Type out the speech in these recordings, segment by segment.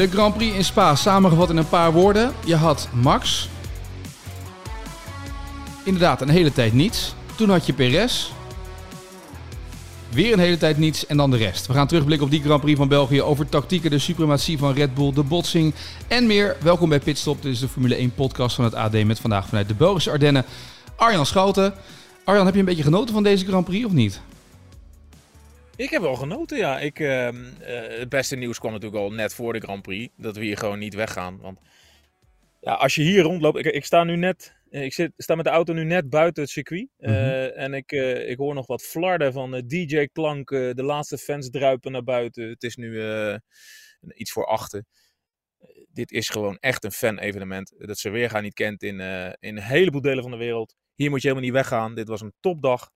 De Grand Prix in Spa, samengevat in een paar woorden. Je had Max. Inderdaad, een hele tijd niets. Toen had je Perez. Weer een hele tijd niets en dan de rest. We gaan terugblikken op die Grand Prix van België over tactieken, de suprematie van Red Bull, de botsing en meer. Welkom bij Pitstop. Dit is de Formule 1 podcast van het AD met vandaag vanuit de Belgische Ardennen. Arjan Schouten. Arjan, heb je een beetje genoten van deze Grand Prix of niet? Ik heb wel genoten, ja. Ik, uh, uh, het beste nieuws kwam natuurlijk al net voor de Grand Prix. Dat we hier gewoon niet weggaan. Want ja, als je hier rondloopt... Ik, ik sta nu net... Ik zit, sta met de auto nu net buiten het circuit. Mm en ik, ik hoor nog wat flarden van DJ-klanken. de laatste fans druipen naar buiten. Het is nu iets voor achten. dit is gewoon echt een fan-evenement. Dat ze weer gaan niet kent in, in een heleboel delen van de wereld. Hier moet je helemaal niet weggaan. Dit was een topdag.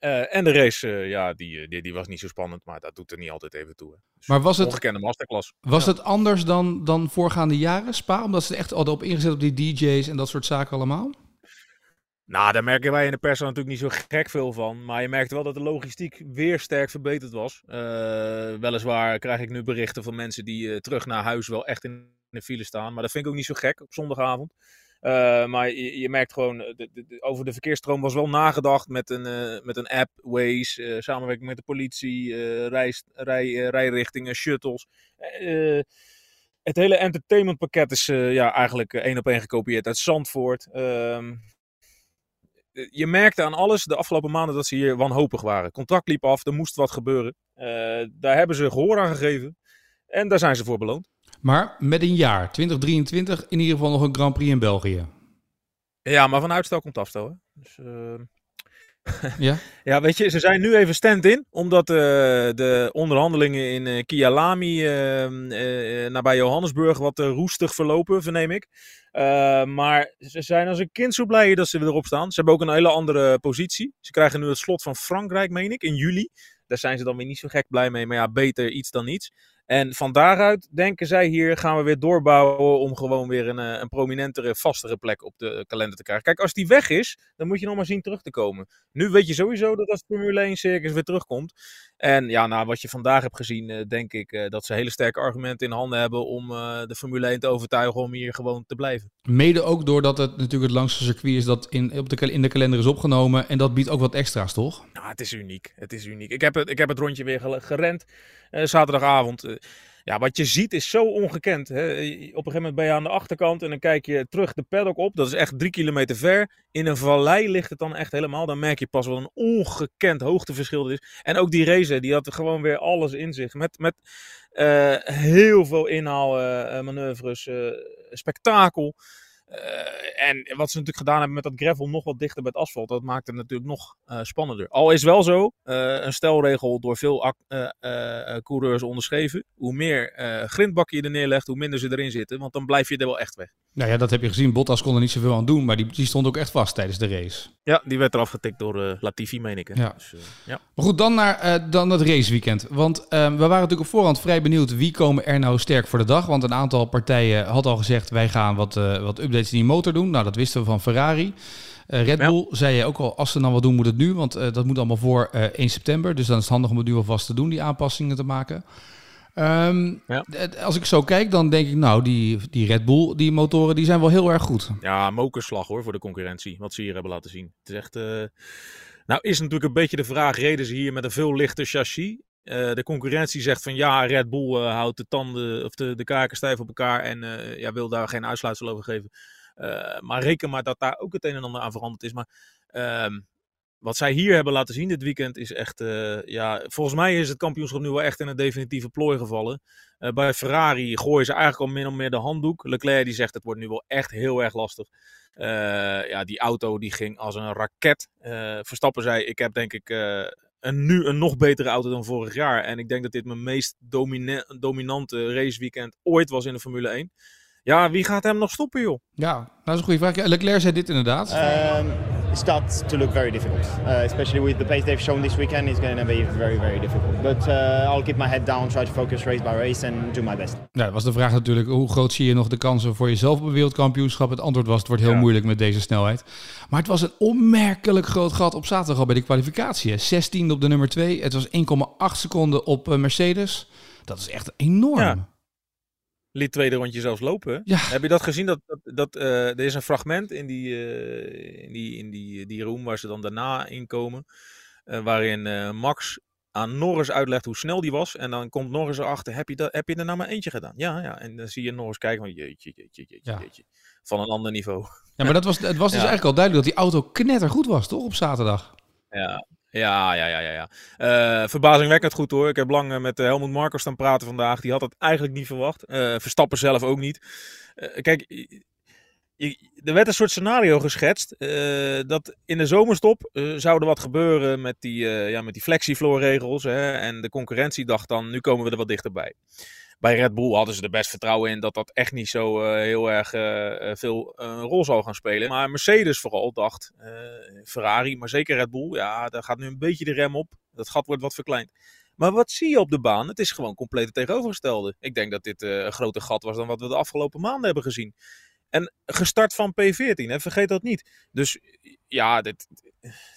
Uh, en de race, uh, ja, die, die, die, was niet zo spannend, maar dat doet er niet altijd even toe. Dus maar was het, ongekende masterclass. Was ja. het anders dan, dan voorgaande jaren, Spa? Omdat ze echt al op ingezet op die DJ's en dat soort zaken allemaal? Nou, daar merken wij in de pers natuurlijk niet zo gek veel van. Maar je merkt wel dat de logistiek weer sterk verbeterd was. Uh, weliswaar krijg ik nu berichten van mensen die terug naar huis wel echt in de file staan. Maar dat vind ik ook niet zo gek op zondagavond. Uh, maar je, merkt gewoon, de, over de verkeersstroom was wel nagedacht met een, uh, met een app, Waze, samenwerking met de politie, rij, rij, rijrichtingen, shuttles. het hele entertainmentpakket is ja, eigenlijk één op één gekopieerd uit Zandvoort. Ehm, je merkte aan alles de afgelopen maanden dat ze hier wanhopig waren. Contract liep af, er moest wat gebeuren. daar hebben ze gehoor aan gegeven en daar zijn ze voor beloond. Maar met een jaar, 2023, in ieder geval nog een Grand Prix in België. Ja, maar van uitstel komt afstel. Hè? Dus, uh... ja? ja, weet je, ze zijn nu even stand-in, omdat uh, de onderhandelingen in uh, Kialami nabij Johannesburg wat roestig verlopen, verneem ik. maar ze zijn als een kind zo blij dat ze erop staan. Ze hebben ook een hele andere positie. Ze krijgen nu het slot van Frankrijk, meen ik, in juli. Daar zijn ze dan weer niet zo gek blij mee, maar ja, beter iets dan niets. En van daaruit denken zij hier gaan we weer doorbouwen om gewoon weer een, een prominentere, vastere plek op de kalender te krijgen. Kijk, als die weg is, dan moet je nog maar zien terug te komen. Nu weet je sowieso dat als de Formule 1 circus weer terugkomt. En ja, nou, wat je vandaag hebt gezien, denk ik dat ze hele sterke argumenten in handen hebben om de Formule 1 te overtuigen om hier gewoon te blijven. Mede ook doordat het natuurlijk het langste circuit is dat in, op de, in de kalender is opgenomen. En dat biedt ook wat extra's, toch? Nou, het is uniek. Het is uniek. Ik heb het, ik heb het rondje weer gerend. Uh, zaterdagavond. Uh, ja, wat je ziet is zo ongekend. Hè? Op een gegeven moment ben je aan de achterkant en dan kijk je terug de paddock op. Dat is echt drie kilometer ver. In een vallei ligt het dan echt helemaal. Dan merk je pas wat een ongekend hoogteverschil is. En ook die race, die had gewoon weer alles in zich. Met, met uh, heel veel inhaalmanoeuvres, spektakel. Uh, en wat ze natuurlijk gedaan hebben met dat gravel nog wat dichter bij het asfalt, dat maakt het natuurlijk nog uh, spannender. Al is wel zo, uh, een stelregel door veel coureurs onderschreven. Hoe meer grindbakken je er neerlegt, hoe minder ze erin zitten, want dan blijf je er wel echt weg. Nou ja, dat heb je gezien. Bottas kon er niet zoveel aan doen, maar die, die stond ook echt vast tijdens de race. Ja, die werd eraf getikt door Latifi, meen ik. Hè? Ja. Dus, ja. Maar goed, dan naar dan het raceweekend. Want we waren natuurlijk op voorhand vrij benieuwd wie komen er nou sterk voor de dag. Want een aantal partijen had al gezegd, wij gaan wat, wat updates in die motor doen. Nou, dat wisten we van Ferrari. Uh, Red Bull ja. zei je ook al, als ze dan wat doen, moet het nu. Want uh, dat moet allemaal voor uh, 1 september. Dus dan is het handig om het nu alvast te doen, die aanpassingen te maken. Um, ja. Als ik zo kijk, dan denk ik, nou, die, die Red Bull, die motoren, die zijn wel heel erg goed. Ja, mokerslag hoor, voor de concurrentie, wat ze hier hebben laten zien. Het is echt... Nou, is natuurlijk een beetje de vraag, reden ze hier met een veel lichter chassis? Uh, de concurrentie zegt van ja, Red Bull uh, houdt de tanden of de, de kaken stijf op elkaar en uh, ja, wil daar geen uitsluitsel over geven. maar reken maar dat daar ook het een en ander aan veranderd is. Maar ehm, wat zij hier hebben laten zien dit weekend is echt, ja, volgens mij is het kampioenschap nu wel echt in een definitieve plooi gevallen. bij Ferrari gooien ze eigenlijk al min of meer de handdoek. Leclerc die zegt het wordt nu wel echt heel erg lastig. ja, die auto die ging als een raket. Verstappen zei, ik heb denk ik en nu een nog betere auto dan vorig jaar. En ik denk dat dit mijn meest domine dominante raceweekend ooit was in de Formule 1. Ja, wie gaat hem nog stoppen, joh? Ja, dat is een goede vraag. Leclerc zei dit inderdaad. Um, starts to look very difficult, uh, especially with the pace they've shown this weekend. It's going to be very, very difficult. But uh, I'll keep my head down, try to focus race by race and do my best. Ja, dat was de vraag natuurlijk. Hoe groot zie je nog de kansen voor jezelf op een wereldkampioenschap? Het antwoord was, het wordt heel Ja. moeilijk met deze snelheid. Maar het was een onmerkelijk groot gat op zaterdag al bij de kwalificatie. hè. 16 op de nummer 2. Het was 1,8 seconden op eh, Mercedes. Dat is echt enorm. Ja. Liet tweede rondje zelfs lopen. Ja. Heb je dat gezien? Dat, dat, dat, eh, er is een fragment in die, eh, in die, in die, die room waar ze dan daarna inkomen. eh, waarin Max aan Norris uitlegt hoe snel die was. En dan komt Norris erachter, heb je, dat, heb je er nou maar eentje gedaan? Ja, ja. En dan zie je Norris kijken van jeetje, jeetje, jeetje, Ja. jeetje. Van een ander niveau. Ja, maar dat was, het was dus Ja. eigenlijk al duidelijk dat die auto knettergoed was, toch? Op zaterdag. Ja, ja, ja, ja, ja. ja. Eh, verbazingwekkend goed hoor. Ik heb lang eh, met eh, Helmut Marko staan praten vandaag. Die had het eigenlijk niet verwacht. Verstappen zelf ook niet. Kijk, er werd een soort scenario geschetst. dat in de zomerstop zou er wat gebeuren met die, ja, met die flexifloorregels. En de concurrentie dacht dan, nu komen we er wat dichterbij. Bij Red Bull hadden ze er best vertrouwen in dat dat echt niet zo eh, heel erg eh, eh, veel een rol zou gaan spelen. Maar Mercedes vooral dacht, Ferrari, maar zeker Red Bull, ja, daar gaat nu een beetje de rem op. Dat gat wordt wat verkleind. Maar wat zie je op de baan? Het is gewoon compleet het tegenovergestelde. Ik denk dat dit een groter gat was dan wat we de afgelopen maanden hebben gezien. En gestart van P14, hè, vergeet dat niet. Dus ja, dit,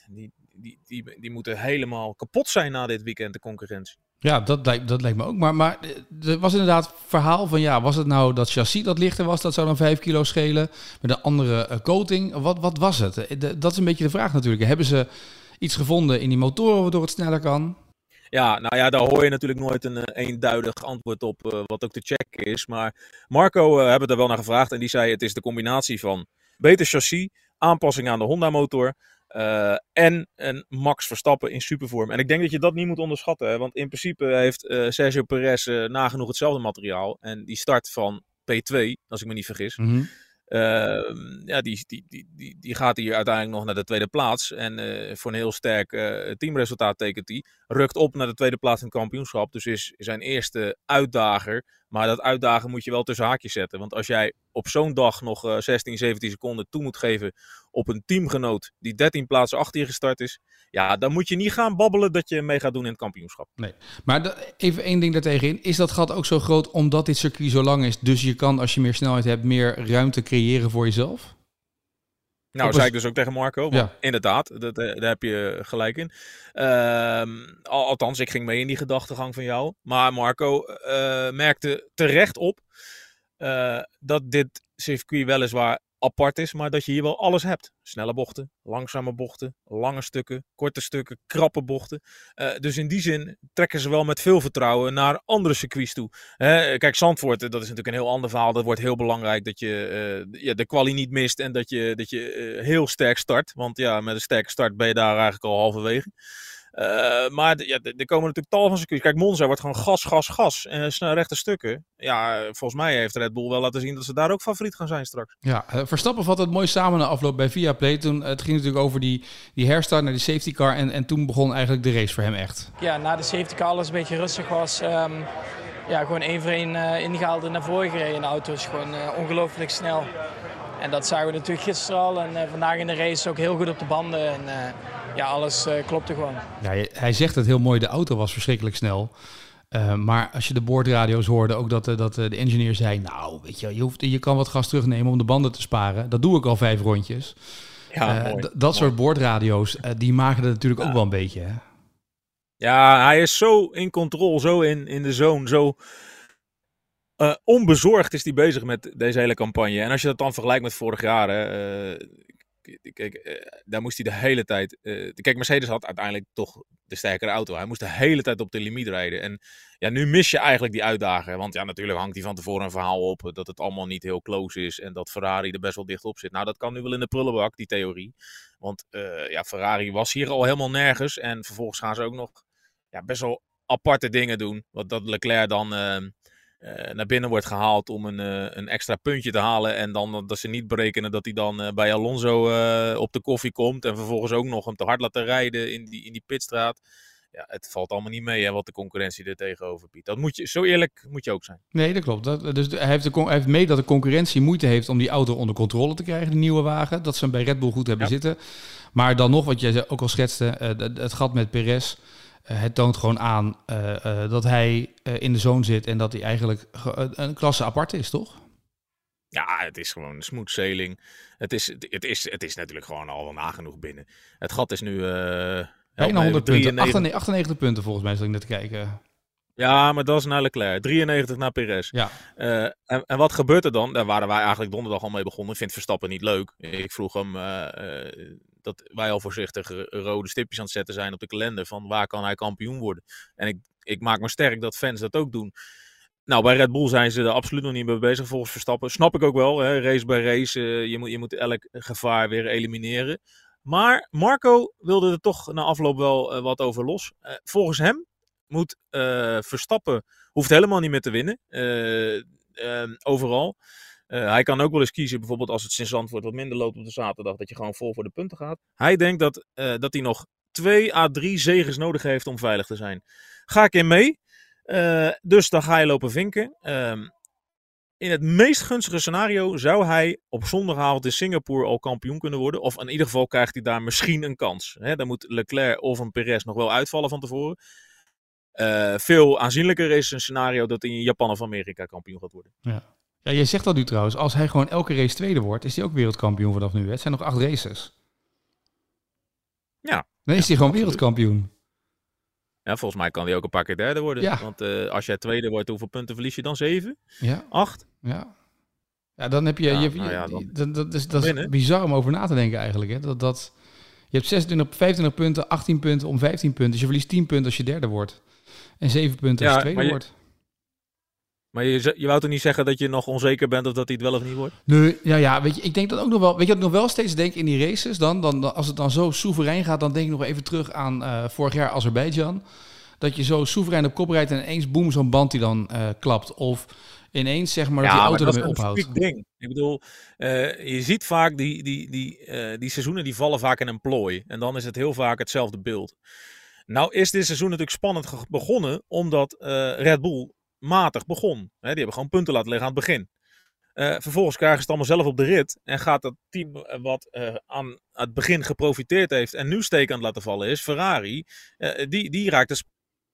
die, die, die, die moeten helemaal kapot zijn na dit weekend, de concurrentie. Ja, dat lijkt, dat lijkt me ook. Maar, maar eh, er was inderdaad verhaal van, ja, was het nou dat chassis dat lichter was? Dat zou dan 5 kilo schelen met een andere eh, coating. Wat, wat was het? Eh, Dat is een beetje de vraag natuurlijk. Hebben ze iets gevonden in die motoren waardoor het sneller kan? Ja, nou ja, daar hoor je natuurlijk nooit een eenduidig antwoord op, wat ook te checken is. Maar Marco eh hebben er wel naar gevraagd en die zei het is de combinatie van beter chassis, aanpassing aan de Honda-motor eh, en een Max Verstappen in supervorm. En ik denk dat je dat niet moet onderschatten, hè, want in principe heeft eh, Sergio Perez eh, nagenoeg hetzelfde materiaal. En die start van P2, als ik me niet vergis, Mhm. Ehm, ja, die, die, die, die, die gaat hier uiteindelijk nog naar de tweede plaats. En voor een heel sterk teamresultaat tekent hij. Rukt op naar de tweede plaats in het kampioenschap. Dus is zijn eerste uitdager. Maar dat uitdagen moet je wel tussen haakjes zetten. Want als jij op zo'n dag nog eh, 16, 17 seconden toe moet geven op een teamgenoot die 13 plaatsen achter je gestart is. Ja, dan moet je niet gaan babbelen dat je mee gaat doen in het kampioenschap. Maar de- even één ding daartegenin. Is dat gat ook zo groot omdat dit circuit zo lang is? Dus je kan, als je meer snelheid hebt, meer ruimte creëren voor jezelf? Nou, zei ik dus ook tegen Marco. Ja. Inderdaad, dat, eh, daar heb je gelijk in. Ehm, al- althans, ik ging mee in die gedachtegang van jou. Maar Marco eh, merkte terecht op eh, dat dit circuit weliswaar apart is, maar dat je hier wel alles hebt. Snelle bochten, langzame bochten, lange stukken, korte stukken, krappe bochten. Eh, dus in die zin trekken ze wel met veel vertrouwen naar andere circuits toe. Hè, kijk, Zandvoort, eh, dat is natuurlijk een heel ander verhaal. Dat wordt heel belangrijk dat je eh, ja, de kwalie niet mist en dat je, dat je heel sterk start. Want ja, met een sterke start ben je daar eigenlijk al halverwege. Eh, maar ja, er komen natuurlijk tal van circuits. Kijk, Monza wordt gewoon gas, gas, gas. En snel rechte stukken. Ja, eh, volgens mij heeft Red Bull wel laten zien dat ze daar ook favoriet gaan zijn straks. Ja, eh, Verstappen vat het mooi samen na afloop bij Viaplay. Toen, het ging natuurlijk over die, die herstart naar die safety car. En, en toen begon eigenlijk de race voor hem echt. ja, na de safety car alles een beetje rustig was, ehm, ja, gewoon één voor één eh, ingehaald en naar voren gereden. De auto is gewoon eh, ongelooflijk snel. En dat zagen we natuurlijk gisteren al en eh, vandaag in de race ook heel goed op de banden. En eh, ja, alles eh, klopte gewoon. Ja, hij zegt het heel mooi, de auto was verschrikkelijk snel. Eh, maar als je de boordradio's hoorde, ook dat, dat de engineer zei... nou, weet je, je, hoeft, je kan wat gas terugnemen om de banden te sparen. Dat doe ik al vijf rondjes. Ja, mooi. dat soort boordradio's, die maken het natuurlijk ook wel een beetje. Hè? Ja, hij is zo in controle, zo in, in de zone, zo eh, onbezorgd is hij bezig met deze hele campagne. En als je dat dan vergelijkt met vorig jaar, eh, kijk, eh, daar moest hij de hele tijd... kijk, Mercedes had uiteindelijk toch de sterkere auto. Hij moest de hele tijd op de limiet rijden. En ja, nu mis je eigenlijk die uitdager. Want ja, natuurlijk hangt hij van tevoren een verhaal op dat het allemaal niet heel close is. En dat Ferrari er best wel dicht op zit. Nou, dat kan nu wel in de prullenbak, die theorie. Want ja, Ferrari was hier al helemaal nergens. En vervolgens gaan ze ook nog ja, best wel aparte dingen doen. Wat dat Leclerc dan naar binnen wordt gehaald om een, eh, een extra puntje te halen. En dan dat ze niet berekenen dat hij dan eh, bij Alonso eh, op de koffie komt. En vervolgens ook nog hem te hard laten rijden in die, in die pitstraat. ja, het valt allemaal niet mee hè, wat de concurrentie er tegenover biedt. Dat moet je, zo eerlijk moet je ook zijn. Nee, dat klopt. Dat, dus hij heeft, de, hij heeft mee dat de concurrentie moeite heeft om die auto onder controle te krijgen, de nieuwe wagen. Dat ze hem bij Red Bull goed hebben Ja. zitten. Maar dan nog, wat jij ook al schetste, eh, het- het gat met Perez. Eh, het toont gewoon aan eh, eh, dat hij in de zone zit en dat hij eigenlijk ge- een- een klasse apart is, toch? Ja, het is gewoon smooth sailing. Het is, het, is, het is natuurlijk gewoon al wel nagenoeg binnen. Het gat is nu... Bijna even, 100 punten. 93. 98, 98 punten volgens mij, zat ik net kijken. Ja, maar dat is naar Leclerc. 93 naar Perez. Ja, en, en wat gebeurt er dan? Daar waren wij eigenlijk donderdag al mee begonnen. Ik vind Verstappen niet leuk. Ik vroeg hem dat wij al voorzichtig r- rode stipjes aan het zetten zijn op de kalender. Van waar kan hij kampioen worden? En ik, ik maak me sterk dat fans dat ook doen. Nou, bij Red Bull zijn ze er absoluut nog niet mee bezig volgens Verstappen. Snap ik ook wel. Hè? Race bij race. eh, je, moet, je moet elk gevaar weer elimineren. Maar Marco wilde er toch na afloop wel eh, wat over los. Eh, volgens hem moet eh, Verstappen hoeft helemaal niet meer te winnen. eh, overal. Eh, hij kan ook wel eens kiezen, bijvoorbeeld als het Sint wordt wat minder loopt op de zaterdag, dat je gewoon vol voor de punten gaat. Hij denkt dat, eh, dat hij nog twee à drie zegens nodig heeft om veilig te zijn. Ga ik in mee. Eh, dus dan ga je lopen vinken. Ehm, in het meest gunstige scenario zou hij op zondagavond in Singapore al kampioen kunnen worden. Of in ieder geval krijgt hij daar misschien een kans. Dan moet Leclerc of een Perez nog wel uitvallen van tevoren. Veel aanzienlijker is een scenario dat hij in Japan of Amerika kampioen gaat worden. ja. Ja, jij zegt dat nu trouwens. Als hij gewoon elke race tweede wordt, is hij ook wereldkampioen vanaf nu. hè? Het zijn nog acht races. Ja. Dan is hij gewoon wereldkampioen. Ja, volgens mij kan hij ook een paar keer derde worden. Ja. Want eh, als jij tweede wordt, hoeveel punten verlies je dan? Zeven? Ja, Acht? ja. Ja, dan heb je... Ja, je, nou je- dan- dat, dat is, dat is bizar om over na te denken eigenlijk. Hè? Dat, dat, je hebt 26, 25 punten, 18 punten om 15 punten. Dus je verliest 10 punten als je derde wordt. En 7 punten als je tweede wordt. Maar je, je wou toch niet zeggen dat je nog onzeker bent of dat hij het wel of niet wordt? Nee, ja, ja, weet je, ik denk dat ook nog wel. Weet je wat ik nog wel steeds denk in die races? Dan, dan, dan- als het dan zo soeverein gaat, dan denk ik nog even terug aan eh, vorig jaar Azerbeidzjan. Dat je zo soeverein op kop rijdt en ineens boem, zo'n band die dan eh, klapt. Of ineens zeg maar dat die auto dat ermee is een ophoudt. freak ding. Ik bedoel, eh, je ziet vaak die, die, die, die seizoenen die vallen vaak in een plooi. En dan is het heel vaak hetzelfde beeld. Nou is dit seizoen natuurlijk spannend begonnen, omdat Red Bull matig begon. Hè, die hebben gewoon punten laten liggen aan het begin. Eh, vervolgens krijgen ze het allemaal zelf op de rit. En gaat dat team eh, wat eh, aan het begin geprofiteerd heeft en nu steek aan het laten vallen is, Ferrari, die, die raakt de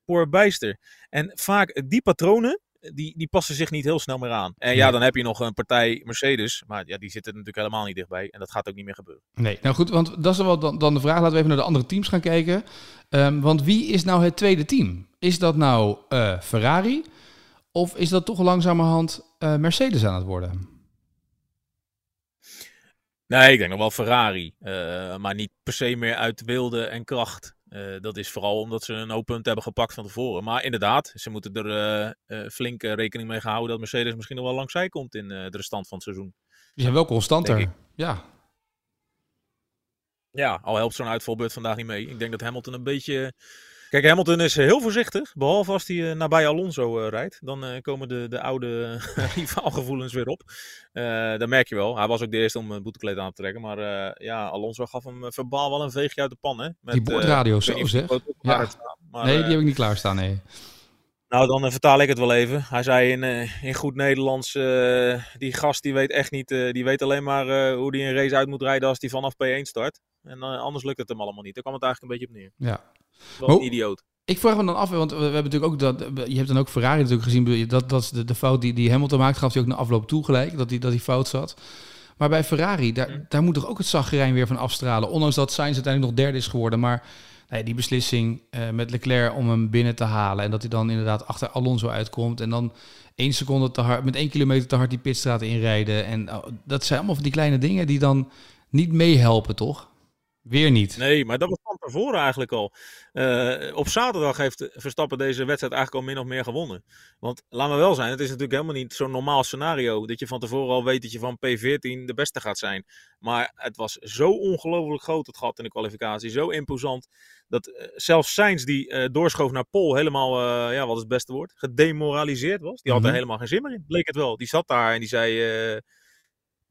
spoor bijster. En vaak die patronen, die, die passen zich niet heel snel meer aan. En ja, dan heb je nog een partij Mercedes, maar ja, die zitten natuurlijk helemaal niet dichtbij. En dat gaat ook niet meer gebeuren. Nee, nou goed, want dat is wel dan, dan de vraag. Laten we even naar de andere teams gaan kijken. Ehm, want wie is nou het tweede team? Is dat nou Ferrari? Of is dat toch langzamerhand eh, Mercedes aan het worden? Nee, ik denk nog wel Ferrari. eh, maar niet per se meer uit wilde en kracht. Eh, dat is vooral omdat ze een hoop punten hebben gepakt van tevoren. Maar inderdaad, ze moeten er flink rekening mee houden dat Mercedes misschien nog wel langs zij komt in de restant van het seizoen. Die zijn wel constanter. Ja, Ja, al helpt zo'n uitvalbeurt vandaag niet mee. Ik denk dat Hamilton een beetje... Kijk, Hamilton is heel voorzichtig. Behalve als hij eh, nabij Alonso eh, rijdt. Dan eh, komen de, de oude rivaalgevoelens weer op. Eh dat merk je wel. Hij was ook de eerste om een boetekleed aan te trekken. Maar eh, ja, Alonso gaf hem eh, verbaal wel een veegje uit de pan. Hè? Met, die bordradio, eh, ik zo of zeg. die Ja. maar, nee, eh, die heb ik niet klaarstaan, nee. nou, dan eh, vertaal ik het wel even. Hij zei in, eh, in goed Nederlands, eh, die gast die weet echt niet, eh, die weet alleen maar eh, hoe hij een race uit moet rijden als hij vanaf P1 start. En eh, anders lukt het hem allemaal niet. Daar kwam het eigenlijk een beetje op neer. Ja. Wat een idioot. Ik vraag me dan af, want we, hebben natuurlijk ook dat. Je hebt dan ook Ferrari natuurlijk gezien. Dat, dat is de, de fout die, die Hamilton maakt, gaf hij ook na afloop toe gelijk. Dat hij dat hij fout zat. Maar bij Ferrari, daar, Hm. daar moet toch ook het zagrijn weer van afstralen. Ondanks dat Sainz uiteindelijk nog derde is geworden. Maar nou die beslissing eh, met Leclerc om hem binnen te halen. En dat hij dan inderdaad achter Alonso uitkomt. En dan één seconde te hard, met één kilometer te hard die pitstraat inrijden. En oh, dat zijn allemaal van die kleine dingen die dan niet meehelpen, toch? Weer niet. Nee, maar dat was van tevoren eigenlijk al. Eh, op zaterdag heeft Verstappen deze wedstrijd eigenlijk al min of meer gewonnen. Want laat maar wel zijn, het is natuurlijk helemaal niet zo'n normaal scenario. Dat je van tevoren al weet dat je van P14 de beste gaat zijn. Maar het was zo ongelooflijk groot het gat in de kwalificatie. Zo imposant. Dat eh, zelfs Sainz die eh, doorschoof naar Pol helemaal, ja wat is het beste woord? Gedemoraliseerd was. Die had Mhm. er helemaal geen zin meer in. Bleek het wel. Die zat daar en die zei...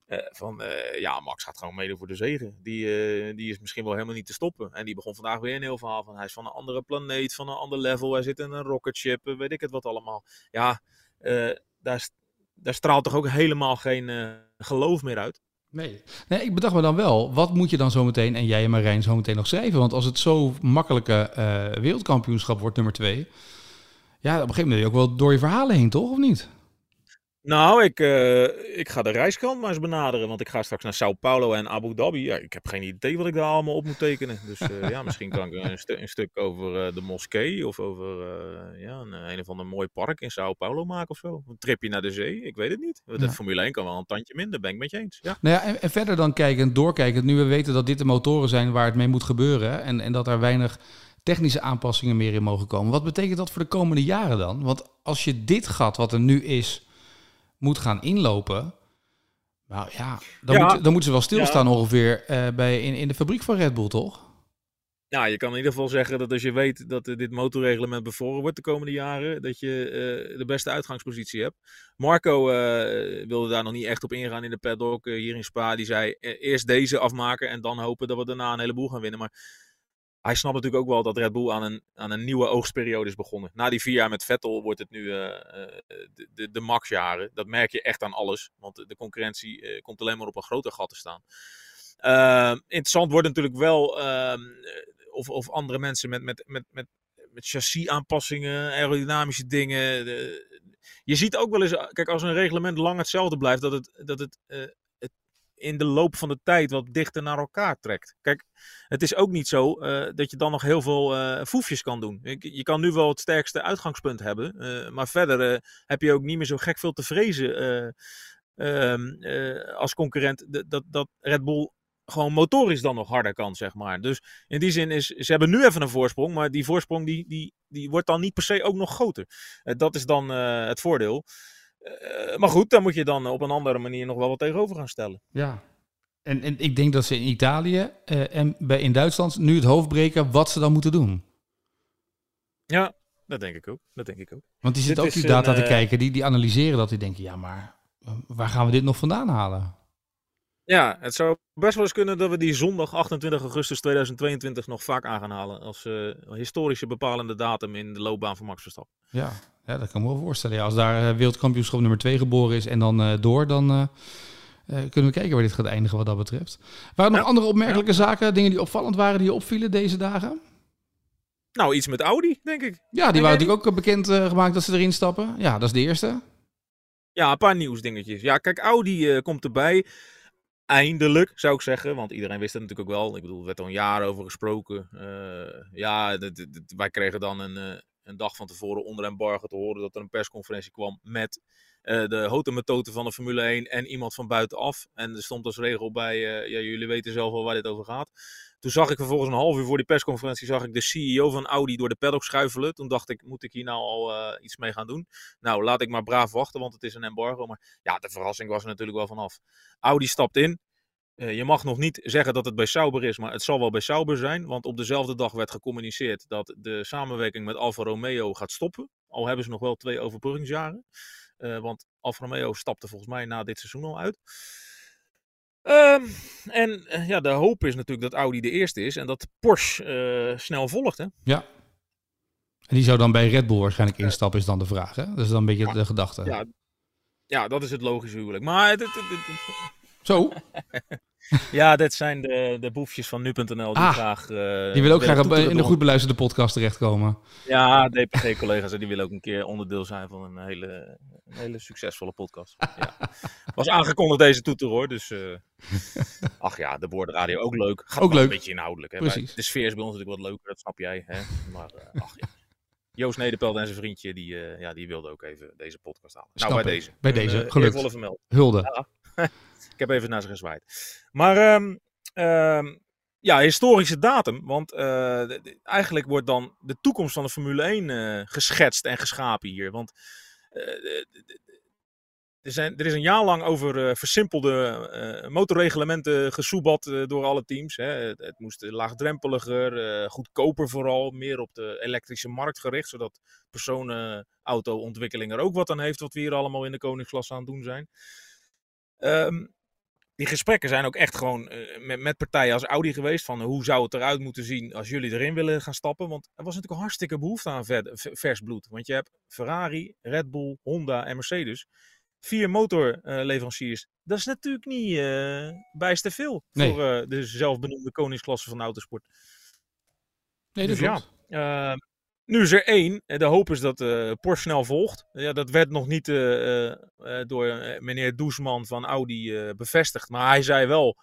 eh, van eh, ja, Max gaat gewoon meedoen voor de zegen. Die, eh, die is misschien wel helemaal niet te stoppen. En die begon vandaag weer een heel verhaal van hij is van een andere planeet, van een ander level. Hij zit in een rocket ship, weet ik het wat allemaal. Ja, daar, daar straalt toch ook helemaal geen geloof meer uit. Nee. nee, ik bedacht me dan wel, wat moet je dan zometeen, en jij en Marijn zometeen nog schrijven? Want als het zo makkelijke wereldkampioenschap wordt, nummer twee, ja, op een gegeven moment ben je ook wel door je verhalen heen, toch? Of niet? Nou, ik, uh, ik ga de reiskant maar eens benaderen. Want ik ga straks naar Sao Paulo en Abu Dhabi. Ja, ik heb geen idee wat ik daar allemaal op moet tekenen. Dus uh, ja, misschien kan ik een, een stuk over uh, de moskee. Of over ja, een, een of ander mooi park in Sao Paulo maken of zo. Een tripje naar de zee. Ik weet het niet. De ja. Formule 1 kan wel een tandje minder. Ben ik met je eens. Ja. Nou ja, en, en verder dan kijken, doorkijken. Nu we weten dat dit de motoren zijn waar het mee moet gebeuren. En, en dat er weinig technische aanpassingen meer in mogen komen. Wat betekent dat voor de komende jaren dan? Want als je dit gat wat er nu is moet gaan inlopen. Nou ja, dan, Moet, dan moeten ze wel stilstaan ongeveer uh, bij, in, in de fabriek van Red Bull, toch? Ja, je kan in ieder geval zeggen dat als je weet dat dit motorreglement bevroren wordt de komende jaren, dat je uh, de beste uitgangspositie hebt. Marco uh, wilde daar nog niet echt op ingaan in de paddock hier in Spa. Die zei eerst deze afmaken en dan hopen dat we daarna een heleboel gaan winnen. Maar hij snapt natuurlijk ook wel dat Red Bull aan een, aan een nieuwe oogstperiode is begonnen. Na die vier jaar met Vettel wordt het nu uh, de, de, de maxjaren. Dat merk je echt aan alles. Want de concurrentie uh, komt alleen maar op een groter gat te staan. Uh, interessant wordt natuurlijk wel ehm, of, of andere mensen met, met, met, met, met chassis aanpassingen, aerodynamische dingen. De, je ziet ook wel eens, kijk als een reglement lang hetzelfde blijft, dat het, dat het in de loop van de tijd wat dichter naar elkaar trekt. Kijk, het is ook niet zo uh, dat je dan nog heel veel uh, foefjes kan doen. Je kan nu wel het sterkste uitgangspunt hebben, uh, maar verder heb je ook niet meer zo gek veel te vrezen ehm, als concurrent dat, dat Red Bull gewoon motorisch dan nog harder kan, zeg maar. Dus in die zin is, ze hebben nu even een voorsprong, maar die voorsprong die, die, die wordt dan niet per se ook nog groter. dat is dan het voordeel. Uh, maar goed, daar moet je dan op een andere manier nog wel wat tegenover gaan stellen. Ja, en, en ik denk dat ze in Italië uh, en bij, in Duitsland nu het hoofd breken wat ze dan moeten doen. Ja, dat denk ik ook. Dat denk ik ook. Want die zitten ook die data een, te uh, kijken, die, die analyseren dat, die denken, ja, maar waar gaan we dit nog vandaan halen? Ja, het zou best wel eens kunnen dat we die zondag 28 augustus 2022 nog vaak aan gaan halen. Als uh, historische bepalende datum in de loopbaan van Max Verstappen. Ja, ja dat kan ik me wel voorstellen. Ja, als daar uh, wereldkampioenschap nummer 2 geboren is en dan uh, door, dan kunnen we kijken waar dit gaat eindigen wat dat betreft. Waren er nog andere opmerkelijke ja. zaken, dingen die opvallend waren, die je opvielen deze dagen? Nou, iets met Audi, denk ik. Ja, die waren natuurlijk ook bekend gemaakt dat ze erin stappen. Ja, dat is de eerste. Ja, een paar nieuwsdingetjes. Ja, kijk, Audi komt erbij. Eindelijk, zou ik zeggen. Want iedereen wist het natuurlijk ook wel. Ik bedoel, er werd al jaar over gesproken. Uh, ja, wij kregen dan een, uh, een dag van tevoren onder embargo te horen dat er een persconferentie kwam met uh, de hotemethode van de Formule 1 en iemand van buitenaf. En er stond als regel bij, ja, jullie weten zelf wel waar dit over gaat. Toen zag ik vervolgens een half uur voor die persconferentie zag ik de CEO van Audi door de paddock schuifelen. Toen dacht ik, moet ik hier nou al uh, iets mee gaan doen? Nou, laat ik maar braaf wachten, want het is een embargo. Maar ja, de verrassing was er natuurlijk wel vanaf. Audi stapt in. Uh, je mag nog niet zeggen dat het bij Sauber is, maar het zal wel bij Sauber zijn. Want op dezelfde dag werd gecommuniceerd dat de samenwerking met Alfa Romeo gaat stoppen. Al hebben ze nog wel twee overbruggingsjaren. Uh, want Alfa Romeo stapte volgens mij na dit seizoen al uit. Um, en uh, ja, de hoop is natuurlijk dat Audi de eerste is en dat Porsche uh, snel volgt. Hè? Ja. En die zou dan bij Red Bull waarschijnlijk instappen, is dan de vraag. Hè? Dat is dan een beetje ja. de gedachte. Ja. ja, dat is het logische huwelijk. Maar. Het, het, het, Zo? ja, dit zijn de, de boefjes van nu.nl die ah, graag... Uh, die willen ook graag in een goed beluisterde podcast terechtkomen. Ja, DPG-collega's, die willen ook een keer onderdeel zijn van een hele, een hele succesvolle podcast. Ja. Was aangekondigd deze toeter hoor, dus... Uh, ach ja, de boordradio ook leuk. Gaat ook leuk. een beetje inhoudelijk. Hè? Precies. De sfeer is bij ons natuurlijk wat leuker, dat snap jij. Hè? Maar uh, ach ja. Joost Nederpelt en zijn vriendje, die, uh, ja, die wilde ook even deze podcast halen. Snap nou, bij deze. Bij deze, gelukkig. Hulde. Ja. Ik heb even naar ze gezwaaid. Maar um, um, ja, historische datum. Want uh, eigenlijk wordt dan de toekomst van de Formule 1 uh, geschetst en geschapen hier. Want uh, er, zijn, er is een jaar lang over versimpelde motorreglementen gesoebat door alle teams. Hè. Het, het, moest laagdrempeliger, goedkoper vooral, meer op de elektrische markt gericht. Zodat personenauto-ontwikkeling er ook wat aan heeft, wat we hier allemaal in de koningsklasse aan het doen zijn. Um, die gesprekken zijn ook echt gewoon eh, met, met partijen als Audi geweest. Van hoe zou het eruit moeten zien als jullie erin willen gaan stappen. Want er was natuurlijk een hartstikke behoefte aan vers bloed. Want je hebt Ferrari, Red Bull, Honda en Mercedes. Vier motorleveranciers. dat is natuurlijk niet eh bijst te veel Nee. voor eh, de zelfbenoemde koningsklasse van de autosport. Nee, dat Dus ja. Nu is er één. En de hoop is dat eh Porsche snel volgt. Ja, dat werd nog niet eh, eh, door meneer Doesman van Audi bevestigd. Maar hij zei wel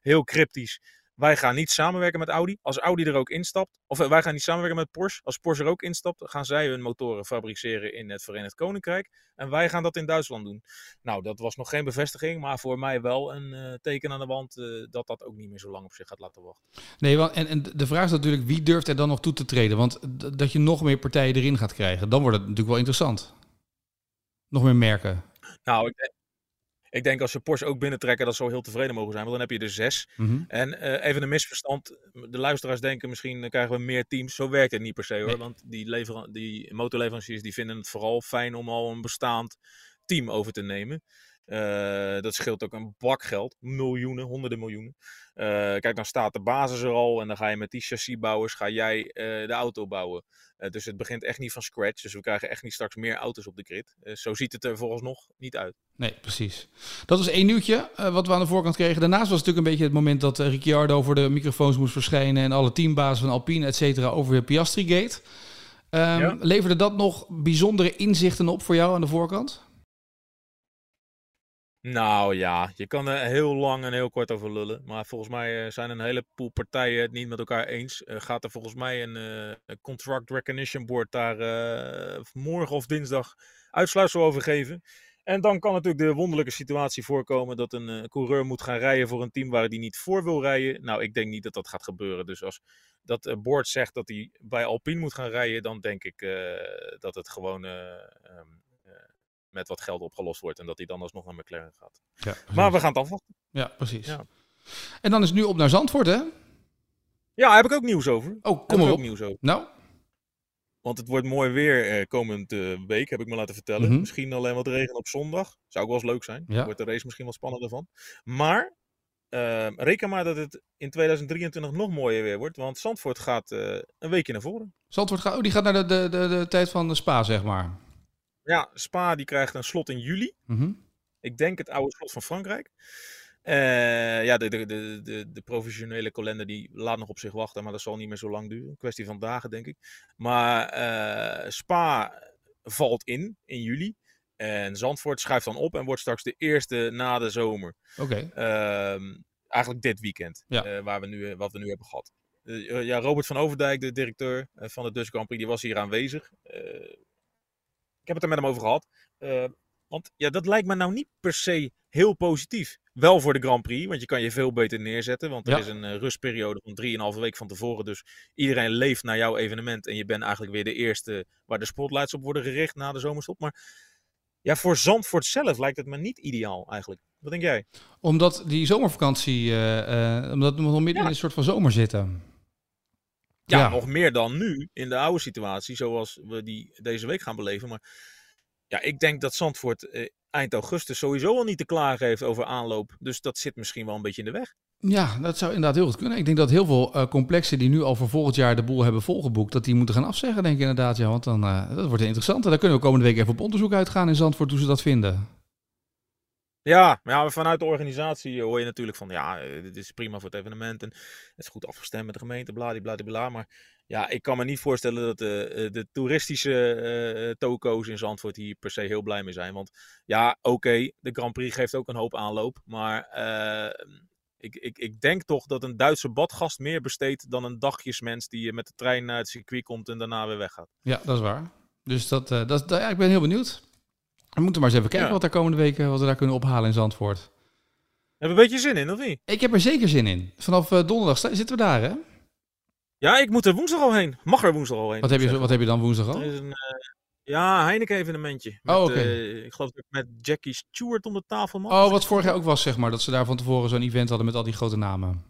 heel cryptisch. Wij gaan niet samenwerken met Audi. Als Audi er ook instapt. Of eh, wij gaan niet samenwerken met Porsche. Als Porsche er ook instapt, gaan zij hun motoren fabriceren in het Verenigd Koninkrijk. En wij gaan dat in Duitsland doen. Nou, dat was nog geen bevestiging. Maar voor mij wel een eh, teken aan de wand eh, dat dat ook niet meer zo lang op zich gaat laten wachten. Nee, want, en, en de vraag is natuurlijk wie durft er dan nog toe te treden? Want dat je nog meer partijen erin gaat krijgen, dan wordt het natuurlijk wel interessant. Nog meer merken. Nou, ik denk, ik denk als ze Porsche ook binnentrekken, dat ze heel tevreden mogen zijn. Want dan heb je er zes. Mhm. En eh, even een misverstand. De luisteraars denken misschien krijgen we meer teams. Zo werkt het niet per se hoor. Nee. Want die, die motorleveranciers die vinden het vooral fijn om al een bestaand team over te nemen. Eh, dat scheelt ook een bak geld. Miljoenen, honderden miljoenen. Eh, kijk, dan staat de basis er al. En dan ga je met die chassisbouwers ga jij eh, de auto bouwen. Dus het begint echt niet van scratch. Dus we krijgen echt niet straks meer auto's op de grid. Eh, zo ziet het er vooralsnog niet uit. Nee, precies. Dat was één nieuwtje eh, wat we aan de voorkant kregen. Daarnaast was het natuurlijk een beetje het moment dat Ricciardo voor de microfoons moest verschijnen en alle teambazen van Alpine, et cetera, over Piastri Gate. Ehm, Ja. Leverde dat nog bijzondere inzichten op voor jou aan de voorkant? Nou ja, je kan er heel lang en heel kort over lullen. Maar volgens mij eh, zijn een heleboel partijen het niet met elkaar eens. Eh, gaat er volgens mij een, eh, Contract Recognition Board daar morgen of dinsdag uitsluitsel over geven. En dan kan natuurlijk de wonderlijke situatie voorkomen dat een coureur moet gaan rijden voor een team waar hij niet voor wil rijden. Nou, ik denk niet dat dat gaat gebeuren. Dus als dat board zegt dat hij bij Alpine moet gaan rijden, dan denk ik dat het gewoon eh, ehm, eh, met wat geld opgelost wordt. En dat hij dan alsnog naar McLaren gaat. Ja, Maar we gaan het afwachten. ja precies. Ja. En dan is het nu op naar Zandvoort, hè? Ja, daar heb ik ook nieuws over. Oh, kom maar ook nieuws over. Nou, Want het wordt mooi weer eh, komend eh, week, heb ik me laten vertellen. Mhm. Misschien alleen wat regen op zondag. Zou ook wel eens leuk zijn. Ja. Wordt de race misschien wat spannender van. Maar eh, reken maar dat het in 2023 nog mooier weer wordt. Want Zandvoort gaat eh, een weekje naar voren. Zandvoort gaat, oh, die gaat naar de, de, de, de tijd van de Spa, zeg maar. Ja, Spa die krijgt een slot in juli. Mhm. Ik denk het oude slot van Frankrijk. Eh, ja, de, de, de, de, de professionele kalender die laat nog op zich wachten, maar dat zal niet meer zo lang duren. Een kwestie van dagen, denk ik. Maar eh, Spa valt in, in juli. En Zandvoort schuift dan op en wordt straks de eerste na de zomer. Oké. Ehm, eigenlijk dit weekend, Ja. eh, waar we nu, wat we nu hebben gehad. Eh, ja, Robert van Overdijk, de directeur van de Dutch Grand Prix, die was hier aanwezig. Ik heb het er met hem over gehad. Eh, want ja, dat lijkt me nou niet per se heel positief. Wel voor de Grand Prix, want je kan je veel beter neerzetten. Want er Ja. is een eh, rustperiode van 3,5 week van tevoren. Dus iedereen leeft naar jouw evenement. En je bent eigenlijk weer de eerste waar de spotlights op worden gericht na de zomerstop. Maar ja, voor Zandvoort zelf lijkt het me niet ideaal eigenlijk. Wat denk jij? Omdat die zomervakantie, eh, omdat we nog midden in een soort van zomer zitten. Ja, Ja. nog meer dan nu in de oude situatie, zoals we die deze week gaan beleven. Maar ja, ik denk dat Zandvoort eh, eind augustus sowieso al niet te klagen heeft over aanloop. Dus dat zit misschien wel een beetje in de weg. Ja, dat zou inderdaad heel goed kunnen. Ik denk dat heel veel eh, complexen die nu al voor volgend jaar de boel hebben volgeboekt, dat die moeten gaan afzeggen, denk ik inderdaad. Ja, want dan eh, dat wordt interessant. En daar kunnen we komende week even op onderzoek uitgaan in Zandvoort hoe ze dat vinden. Ja, ja, vanuit de organisatie hoor je natuurlijk van ja, eh, dit is prima voor het evenement en het is goed afgestemd met de gemeente, bladibladibla. Maar ja, ik kan me niet voorstellen dat de, eh, de toeristische eh, toko's in Zandvoort hier per se heel blij mee zijn. Want ja, oké, de Grand Prix geeft ook een hoop aanloop. Maar eh, ik, ik, ik denk toch dat een Duitse badgast meer besteedt dan een dagjesmens die met de trein naar het circuit komt en daarna weer weggaat. Ja, dat is waar. Dus dat, eh, dat, dat- ja, ik ben heel benieuwd. We moeten maar eens even kijken Ja. wat daar komende week eh, wat we daar kunnen ophalen in Zandvoort. Heb je een beetje zin in, of niet? Ik heb er zeker zin in. Vanaf eh, donderdag zitten we daar, hè? Ja, ik moet er woensdag al heen. Mag er woensdag al heen. Wat heb je, wat heb je dan woensdag al? Er is een, eh, ja, Heineken evenementje. Met, Oh, oké. eh, ik geloof dat ik met Jackie Stewart om de tafel mag. Oh, wat vorig jaar ook was, zeg maar. Dat ze daar van tevoren zo'n event hadden met al die grote namen.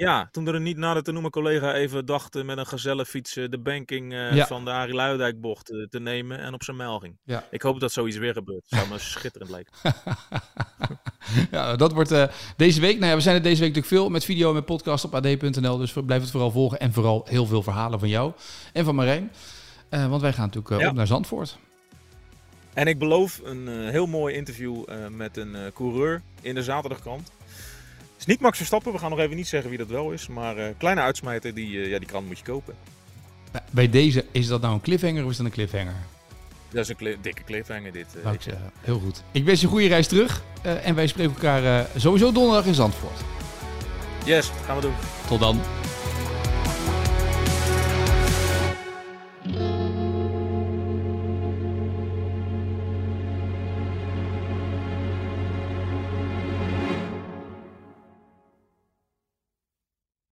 Ja, toen er een niet nader te noemen collega even dacht eh, met een gezellenfiets eh, de banking eh, Ja. van de Arie Luidijk-bocht eh, te nemen en op zijn mijl ging. Ja. Ik hoop dat zoiets weer gebeurt. Zou me schitterend lijken. ja, dat wordt uh, deze week. Nou ja, we zijn er deze week natuurlijk veel met video en met podcast op ad.nl. Dus blijf het vooral volgen. En vooral heel veel verhalen van jou en van Marijn. Want wij gaan natuurlijk ja. op naar Zandvoort. En ik beloof een heel mooi interview met een coureur in de zaterdagkrant. Is niet Max Verstappen, we gaan nog even niet zeggen wie dat wel is. Maar kleine uitsmijter, die, ja, die krant moet je kopen. Bij deze, is dat nou een cliffhanger of is dat een cliffhanger? Dat is een cli dikke cliffhanger dit. Uh, ik zeggen. Heel goed. Ik wens je een goede reis terug. Uh, en wij spreken elkaar uh, sowieso donderdag in Zandvoort. Yes, gaan we doen. Tot dan.